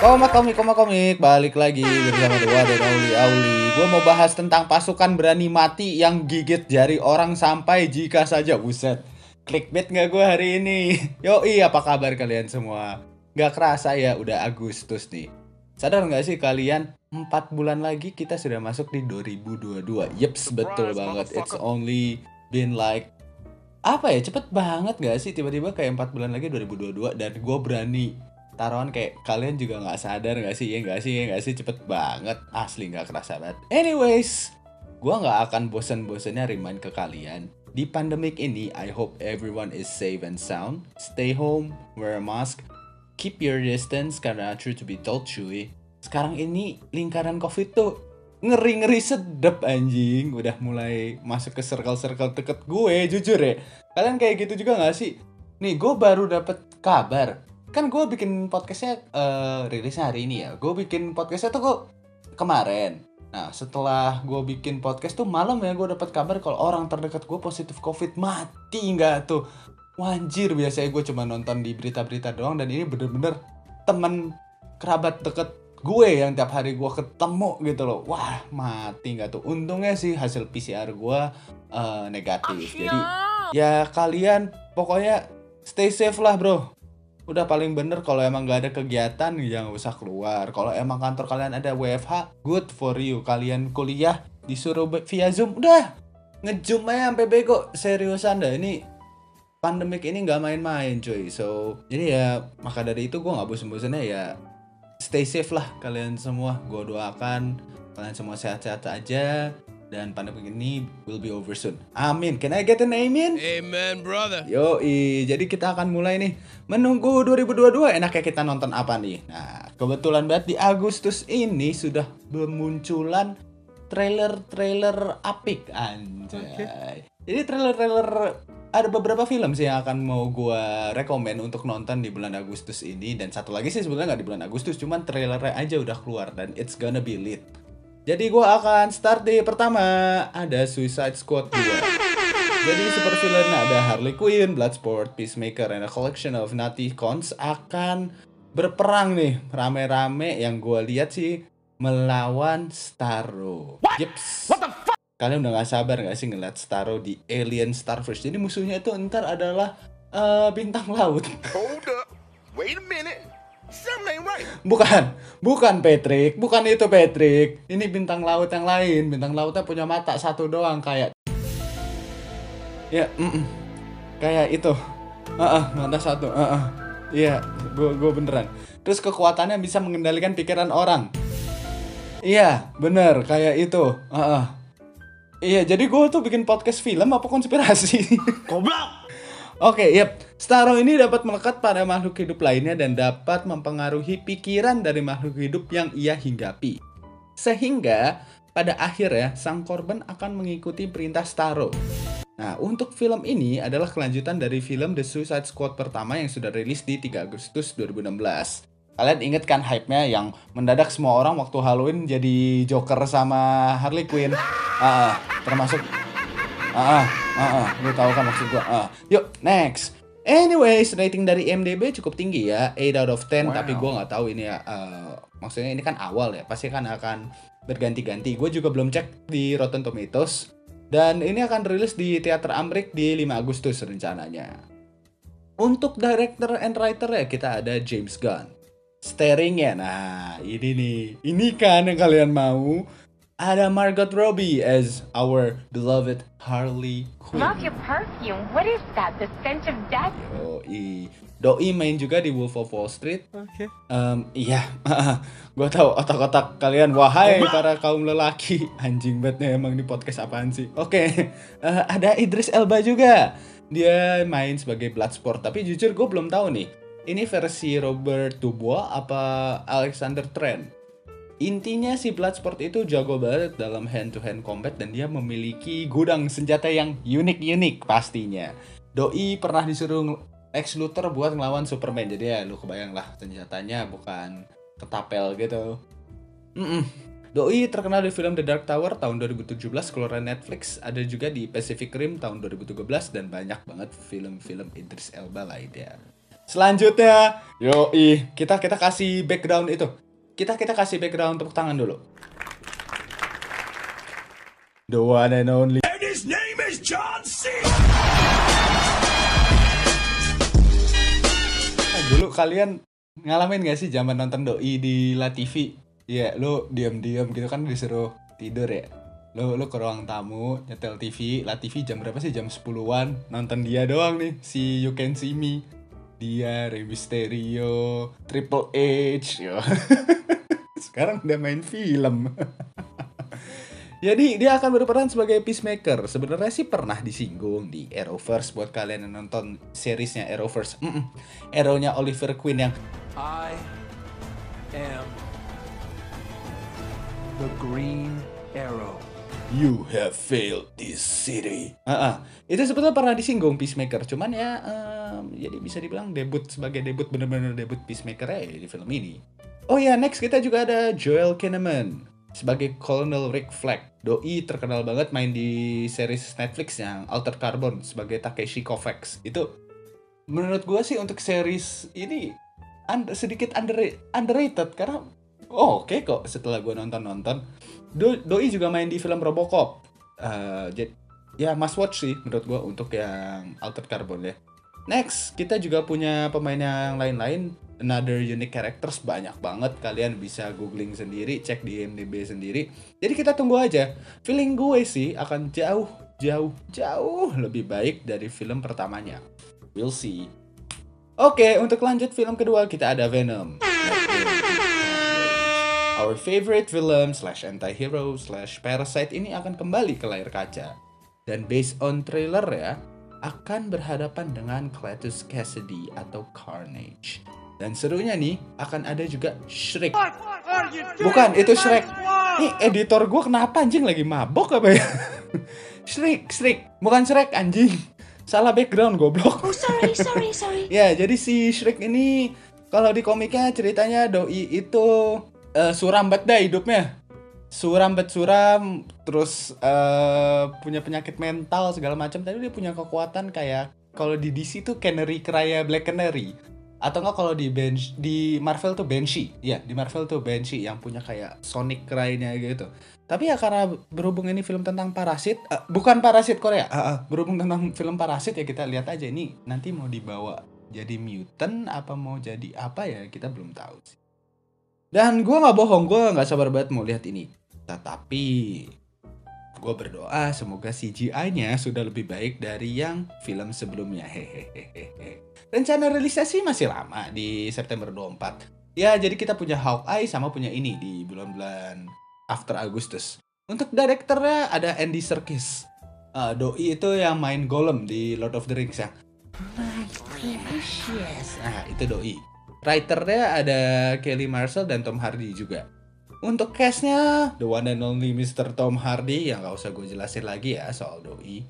Koma komik, koma komik, balik lagi bersama Dewa dan Auli Auli. Gue mau bahas tentang pasukan berani mati yang gigit jari orang sampai jika saja buset. Clickbait nggak gue hari ini? Yoi, apa kabar kalian semua? Gak kerasa ya, udah Agustus nih. Sadar nggak sih kalian? 4 bulan lagi kita sudah masuk di 2022. Yeps, betul banget. It's only been like apa ya cepet banget gak sih tiba-tiba kayak 4 bulan lagi 2022 dan gue berani taruhan kayak kalian juga nggak sadar nggak sih? Ya nggak sih ya nggak sih. Cepet banget. Asli nggak kerasa banget. Anyways gue nggak akan bosen-bosennya remind ke kalian. Di pandemic ini I hope everyone is safe and sound. Stay home wear a mask. Keep your distance karena true to be told cuy sekarang ini lingkaran covid tuh ngeri-ngeri sedep anjing. Udah mulai masuk ke circle-circle deket gue jujur ya. Kalian kayak gitu juga nggak sih? Nih gue baru dapet kabar kan gue bikin podcastnya uh, rilisnya hari ini ya. Gue bikin podcastnya tuh kok kemarin. Nah setelah gue bikin podcast tuh malam ya gue dapat kabar kalau orang terdekat gue positif covid. Mati nggak tuh? Wanjir biasanya gue cuma nonton di berita-berita doang dan ini bener-bener temen kerabat deket gue yang tiap hari gue ketemu gitu loh. Wah mati nggak tuh? Untungnya sih hasil PCR gue uh, negatif. Jadi ya kalian pokoknya stay safe lah bro udah paling bener kalau emang gak ada kegiatan jangan usah keluar. Kalau emang kantor kalian ada WFH good for you. Kalian kuliah disuruh via zoom udah. Ngezoom aja sampai bego seriusan dah. Ini pandemik ini nggak main-main cuy. So jadi ya maka dari itu gue nggak bosen-bosennya ya. Stay safe lah kalian semua. Gue doakan kalian semua sehat-sehat aja dan pandemi ini will be over soon. Amin. Can I get an amen? Amen, brother. Yo, jadi kita akan mulai nih menunggu 2022 enaknya kita nonton apa nih. Nah, kebetulan banget di Agustus ini sudah bermunculan trailer-trailer apik anjay. Okay. Jadi trailer-trailer ada beberapa film sih yang akan mau gue rekomend untuk nonton di bulan Agustus ini dan satu lagi sih sebenarnya nggak di bulan Agustus cuman trailernya aja udah keluar dan it's gonna be lit. Jadi gue akan start di pertama ada Suicide Squad 2. Jadi super villain ada Harley Quinn, Bloodsport, Peacemaker, and a collection of naughty cons akan berperang nih rame-rame yang gue lihat sih melawan Starro. Yeps. What the fuck? Kalian udah gak sabar gak sih ngeliat Starro di Alien Starfish? Jadi musuhnya itu ntar adalah uh, bintang laut. Hold up. Wait a minute. Bukan, bukan Patrick, bukan itu Patrick. Ini bintang laut yang lain. Bintang lautnya punya mata satu doang kayak. Ya, mm -mm. kayak itu. Uh -uh, mata satu. Uh -uh. Iya, gue gue beneran. Terus kekuatannya bisa mengendalikan pikiran orang. Iya, bener kayak itu. Uh -uh. Iya, jadi gue tuh bikin podcast film apa konspirasi? Goblok. Oke, okay, yep. Starro ini dapat melekat pada makhluk hidup lainnya dan dapat mempengaruhi pikiran dari makhluk hidup yang ia hinggapi. Sehingga pada akhirnya sang korban akan mengikuti perintah Starro. Nah, untuk film ini adalah kelanjutan dari film The Suicide Squad pertama yang sudah rilis di 3 Agustus 2016. Kalian inget kan hype-nya yang mendadak semua orang waktu Halloween jadi Joker sama Harley Quinn? Uh, termasuk Ah, ah, ah, ah. lu tahu kan maksud gua. Ah. Yuk, next. Anyways, rating dari IMDb cukup tinggi ya, 8 out of 10. Wow. Tapi gua nggak tahu ini ya. Uh, maksudnya ini kan awal ya, pasti kan akan berganti-ganti. Gue juga belum cek di Rotten Tomatoes. Dan ini akan rilis di Teater Amrik di 5 Agustus rencananya. Untuk director and writer ya kita ada James Gunn. Starring ya, nah ini nih. Ini kan yang kalian mau ada Margot Robbie as our beloved Harley Quinn. Love your perfume. What is that? The scent of death? Yoi. Doi main juga di Wolf of Wall Street. Oke. Okay. Um, iya, gue tahu otak-otak kalian. Wahai para kaum lelaki, anjing banget nih emang di podcast apaan sih? Oke, okay. uh, ada Idris Elba juga. Dia main sebagai Bloodsport. Tapi jujur gue belum tahu nih. Ini versi Robert Dubois apa Alexander Trent? Intinya si Bloodsport itu jago banget dalam hand-to-hand combat dan dia memiliki gudang senjata yang unik-unik pastinya. Doi pernah disuruh Lex Luthor buat ngelawan Superman, jadi ya lu kebayang lah senjatanya bukan ketapel gitu. Mm -mm. Doi terkenal di film The Dark Tower tahun 2017 keluaran Netflix, ada juga di Pacific Rim tahun 2013 dan banyak banget film-film Idris Elba lainnya. Selanjutnya, yo ih, kita kita kasih background itu. Kita kita kasih background tepuk tangan dulu. The one and only. And his name is John C. Eh, dulu kalian ngalamin gak sih zaman nonton doi di La TV? Iya, lu diam-diam gitu kan disuruh tidur ya. Lu lu ke ruang tamu, nyetel TV, La TV jam berapa sih? Jam 10-an. Nonton dia doang nih, si You Can See Me. Dia, Rey Mysterio, Triple H. yo. Sekarang udah main film. Jadi dia akan berperan sebagai peacemaker. Sebenarnya sih pernah disinggung di Arrowverse buat kalian yang nonton seriesnya Arrowverse. Mm-mm. Arrow-nya Oliver Queen yang I am the Green Arrow. You have failed this city. Ah, ah. itu sebetulnya pernah disinggung Peacemaker, cuman ya, em, jadi bisa dibilang debut sebagai debut bener-bener debut Peacemaker ya di film ini. Oh ya, next kita juga ada Joel Kinnaman sebagai Colonel Rick Flag. Doi terkenal banget main di series Netflix yang Altered Carbon sebagai Takeshi Kovacs. Itu menurut gua sih untuk series ini un- sedikit under- underrated karena oh, oke kok setelah gua nonton-nonton. Do- Doi juga main di film Robocop. Eh, jadi ya must watch sih menurut gua untuk yang Altered Carbon ya. Next, kita juga punya pemain yang lain-lain, another unique characters banyak banget. Kalian bisa googling sendiri, cek di IMDb sendiri. Jadi kita tunggu aja. Feeling gue sih akan jauh, jauh, jauh lebih baik dari film pertamanya. We'll see. Oke, untuk lanjut film kedua kita ada Venom. Our favorite villain slash anti-hero slash parasite ini akan kembali ke layar kaca. Dan based on trailer ya, akan berhadapan dengan Cletus Cassidy atau Carnage. Dan serunya nih, akan ada juga Shrek. Bukan, itu Shrek. Nih, editor gue kenapa anjing lagi mabok apa ya? Shrek, Shrek. Bukan Shrek anjing. Salah background goblok. Oh sorry, sorry, sorry. Ya, jadi si Shrek ini kalau di komiknya ceritanya doi itu eh, suram banget dah hidupnya. Suram bet suram, terus eh, punya penyakit mental segala macam. Tapi dia punya kekuatan kayak kalau di DC tuh Canary Cry Black Canary. Atau enggak kalau di bench, di Marvel tuh Banshee. Ya, di Marvel tuh Banshee yang punya kayak Sonic Cry-nya gitu. Tapi ya karena berhubung ini film tentang parasit, eh, bukan parasit Korea, ah, ah, berhubung tentang film parasit ya kita lihat aja ini nanti mau dibawa jadi mutant apa mau jadi apa ya kita belum tahu sih. Dan gue nggak bohong, gue nggak sabar banget mau lihat ini. Tetapi gue berdoa semoga CGI-nya sudah lebih baik dari yang film sebelumnya. Hehehehe. Rencana rilisnya sih masih lama di September 24. Ya jadi kita punya Hawkeye sama punya ini di bulan-bulan after Agustus. Untuk direkturnya ada Andy Serkis. Eh, Doi itu yang main Gollum di Lord of the Rings ya. My precious. Nah, itu Doi. Writernya ada Kelly Marshall dan Tom Hardy juga. Untuk castnya, the one and only Mr. Tom Hardy, yang gak usah gue jelasin lagi ya soal Doi.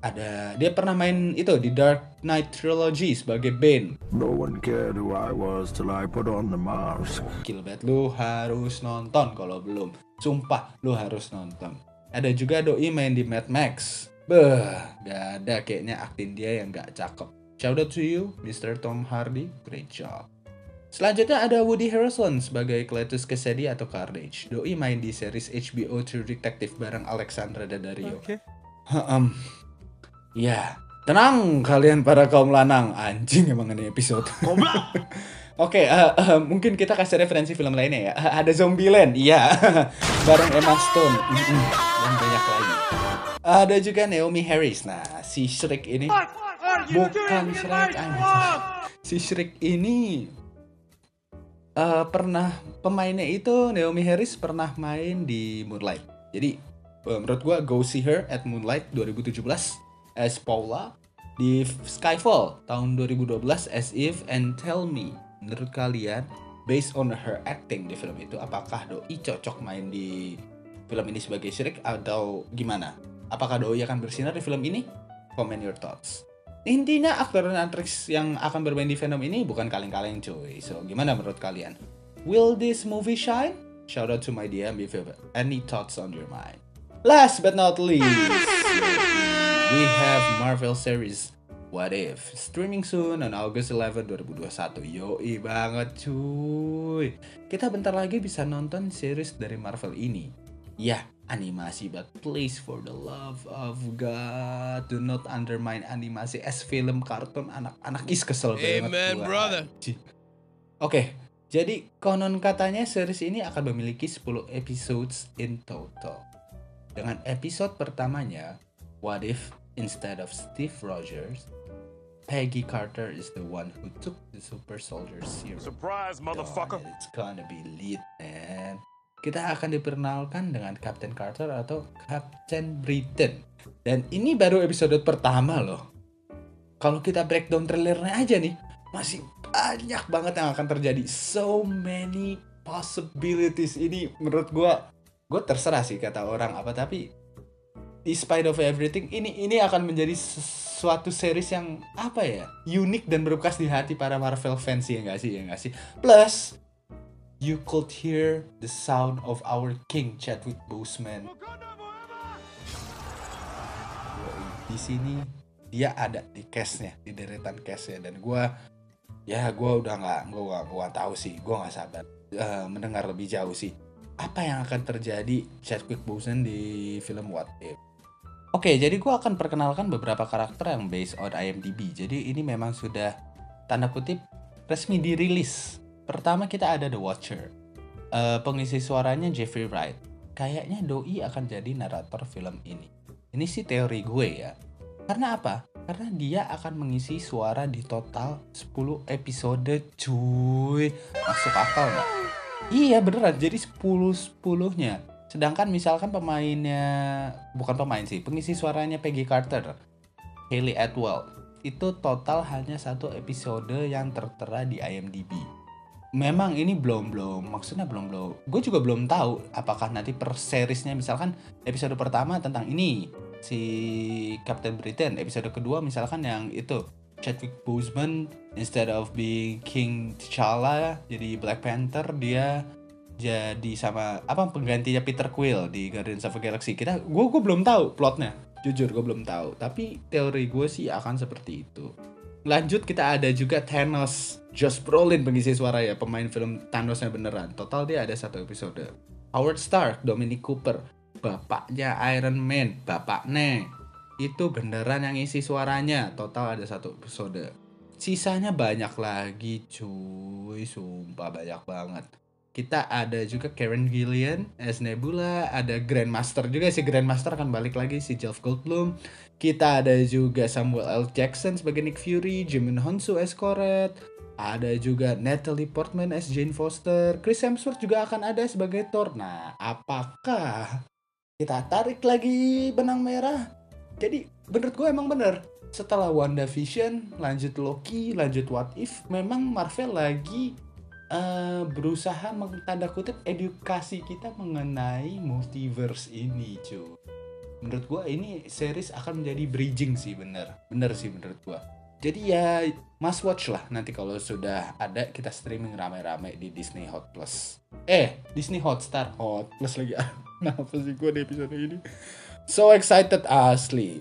Ada, dia pernah main itu di Dark Knight Trilogy sebagai Bane. No one cared who I was till I put on the mask. Kill Bet lu harus nonton kalau belum. Sumpah lu harus nonton. Ada juga doi main di Mad Max. Beh, gak ada kayaknya akting dia yang gak cakep. Shout out to you, Mr. Tom Hardy. Great job. Selanjutnya ada Woody Harrelson sebagai Cletus Cassidy atau Carnage. Doi main di series HBO True Detective bareng Alexandra Daddario. Oke. Ya, tenang kalian para kaum lanang. Anjing emang ini episode. Oke, eh, eh, mungkin kita kasih referensi film lainnya ya. Eh, Ada Zombieland, iya. Bareng Emma Stone. Dan banyak lagi. Ada juga Naomi Harris. Nah, si Shrek ini bukan Shrek anjing. Si Shrek ini eh, pernah pemainnya itu Naomi Harris pernah main di Moonlight. Jadi eh, menurut gua Go See Her at Moonlight 2017 as Paula di Skyfall tahun 2012 as If and Tell Me. Menurut kalian based on her acting di film itu apakah Doi cocok main di film ini sebagai Shrek atau gimana? Apakah Doi akan bersinar di film ini? Comment your thoughts. Intinya aktor dan aktris yang akan bermain di Venom ini bukan kaleng-kaleng cuy. So gimana menurut kalian? Will this movie shine? Shout out to my DM if you have any thoughts on your mind. Last but not least, we have Marvel series What If streaming soon on August 11 2021 yoi banget cuy kita bentar lagi bisa nonton series dari Marvel ini ya animasi but please for the love of God do not undermine animasi as film kartun anak-anak is kesel banget Amen, brother. oke jadi konon katanya series ini akan memiliki 10 episodes in total dengan episode pertamanya, What If instead of Steve Rogers, Peggy Carter is the one who took the super soldier serum. Surprise, motherfucker. It, It's gonna be lit, man. Kita akan diperkenalkan dengan Captain Carter atau Captain Britain. Dan ini baru episode pertama loh. Kalau kita breakdown trailernya aja nih, masih banyak banget yang akan terjadi. So many possibilities. Ini menurut gua gue terserah sih kata orang apa tapi despite of everything ini ini akan menjadi suatu series yang apa ya unik dan berbekas di hati para Marvel fans ya nggak sih ya nggak sih plus you could hear the sound of our king Chadwick Boseman di sini dia ada di castnya di deretan castnya dan gue ya gue udah nggak gue gua tahu sih gue nggak sabar eh, mendengar lebih jauh sih apa yang akan terjadi Chadwick Boseman di film What If Oke, jadi gue akan perkenalkan beberapa karakter yang based on IMDb. Jadi ini memang sudah tanda kutip resmi dirilis. Pertama kita ada The Watcher. Eh, pengisi suaranya Jeffrey Wright. Kayaknya Doi akan jadi narator film ini. Ini sih teori gue ya. Karena apa? Karena dia akan mengisi suara di total 10 episode cuy. Masuk akal nggak? Iya beneran, jadi 10-10-nya. Sedangkan misalkan pemainnya, bukan pemain sih, pengisi suaranya Peggy Carter, Hayley Atwell, itu total hanya satu episode yang tertera di IMDb. Memang ini belum belum, maksudnya belum belum. Gue juga belum tahu apakah nanti per seriesnya misalkan episode pertama tentang ini si Captain Britain, episode kedua misalkan yang itu Chadwick Boseman instead of being King T'Challa jadi Black Panther dia jadi sama apa penggantinya Peter Quill di Guardians of the Galaxy. Kita gue gue belum tahu plotnya. Jujur gue belum tahu. Tapi teori gue sih akan seperti itu lanjut kita ada juga Thanos. Josh Brolin pengisi suara ya pemain film Thanosnya beneran. Total dia ada satu episode. Howard Stark Dominic Cooper bapaknya Iron Man bapaknya itu beneran yang isi suaranya. Total ada satu episode. Sisanya banyak lagi cuy. Sumpah banyak banget kita ada juga Karen Gillian as Nebula, ada Grandmaster juga si Grandmaster akan balik lagi si Jeff Goldblum. Kita ada juga Samuel L. Jackson sebagai Nick Fury, Jimin Honsu as Koret, ada juga Natalie Portman as Jane Foster, Chris Hemsworth juga akan ada sebagai Thor. Nah, apakah kita tarik lagi benang merah? Jadi menurut gue emang bener setelah WandaVision, lanjut Loki, lanjut What If, memang Marvel lagi eh, berusaha tanda kutip edukasi kita mengenai multiverse ini cuy menurut gua ini series akan menjadi bridging sih bener. Bener sih menurut gua. Jadi ya must watch lah. Nanti kalau sudah ada kita streaming rame-rame di Disney Hot Plus. Eh Disney Hotstar. Hot Plus lagi. Kenapa sih gua di episode ini? So excited asli.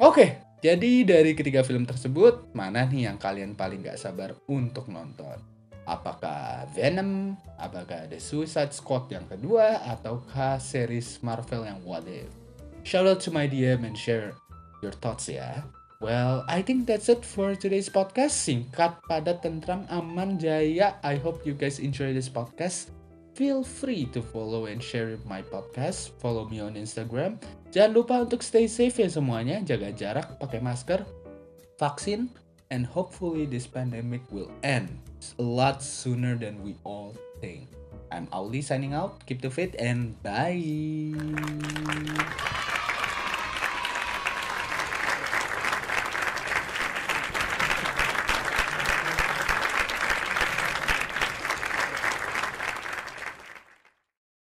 Oke jadi dari ketiga film tersebut mana nih yang kalian paling gak sabar untuk nonton apakah Venom, apakah The Suicide Squad yang kedua, ataukah series Marvel yang What If. Shout out to my DM and share your thoughts ya. Well, I think that's it for today's podcast. Singkat, padat, tentram, aman, jaya. I hope you guys enjoy this podcast. Feel free to follow and share my podcast. Follow me on Instagram. Jangan lupa untuk stay safe ya semuanya. Jaga jarak, pakai masker, vaksin, and hopefully this pandemic will end a lot sooner than we all think. I'm Auli signing out. Keep the faith and bye.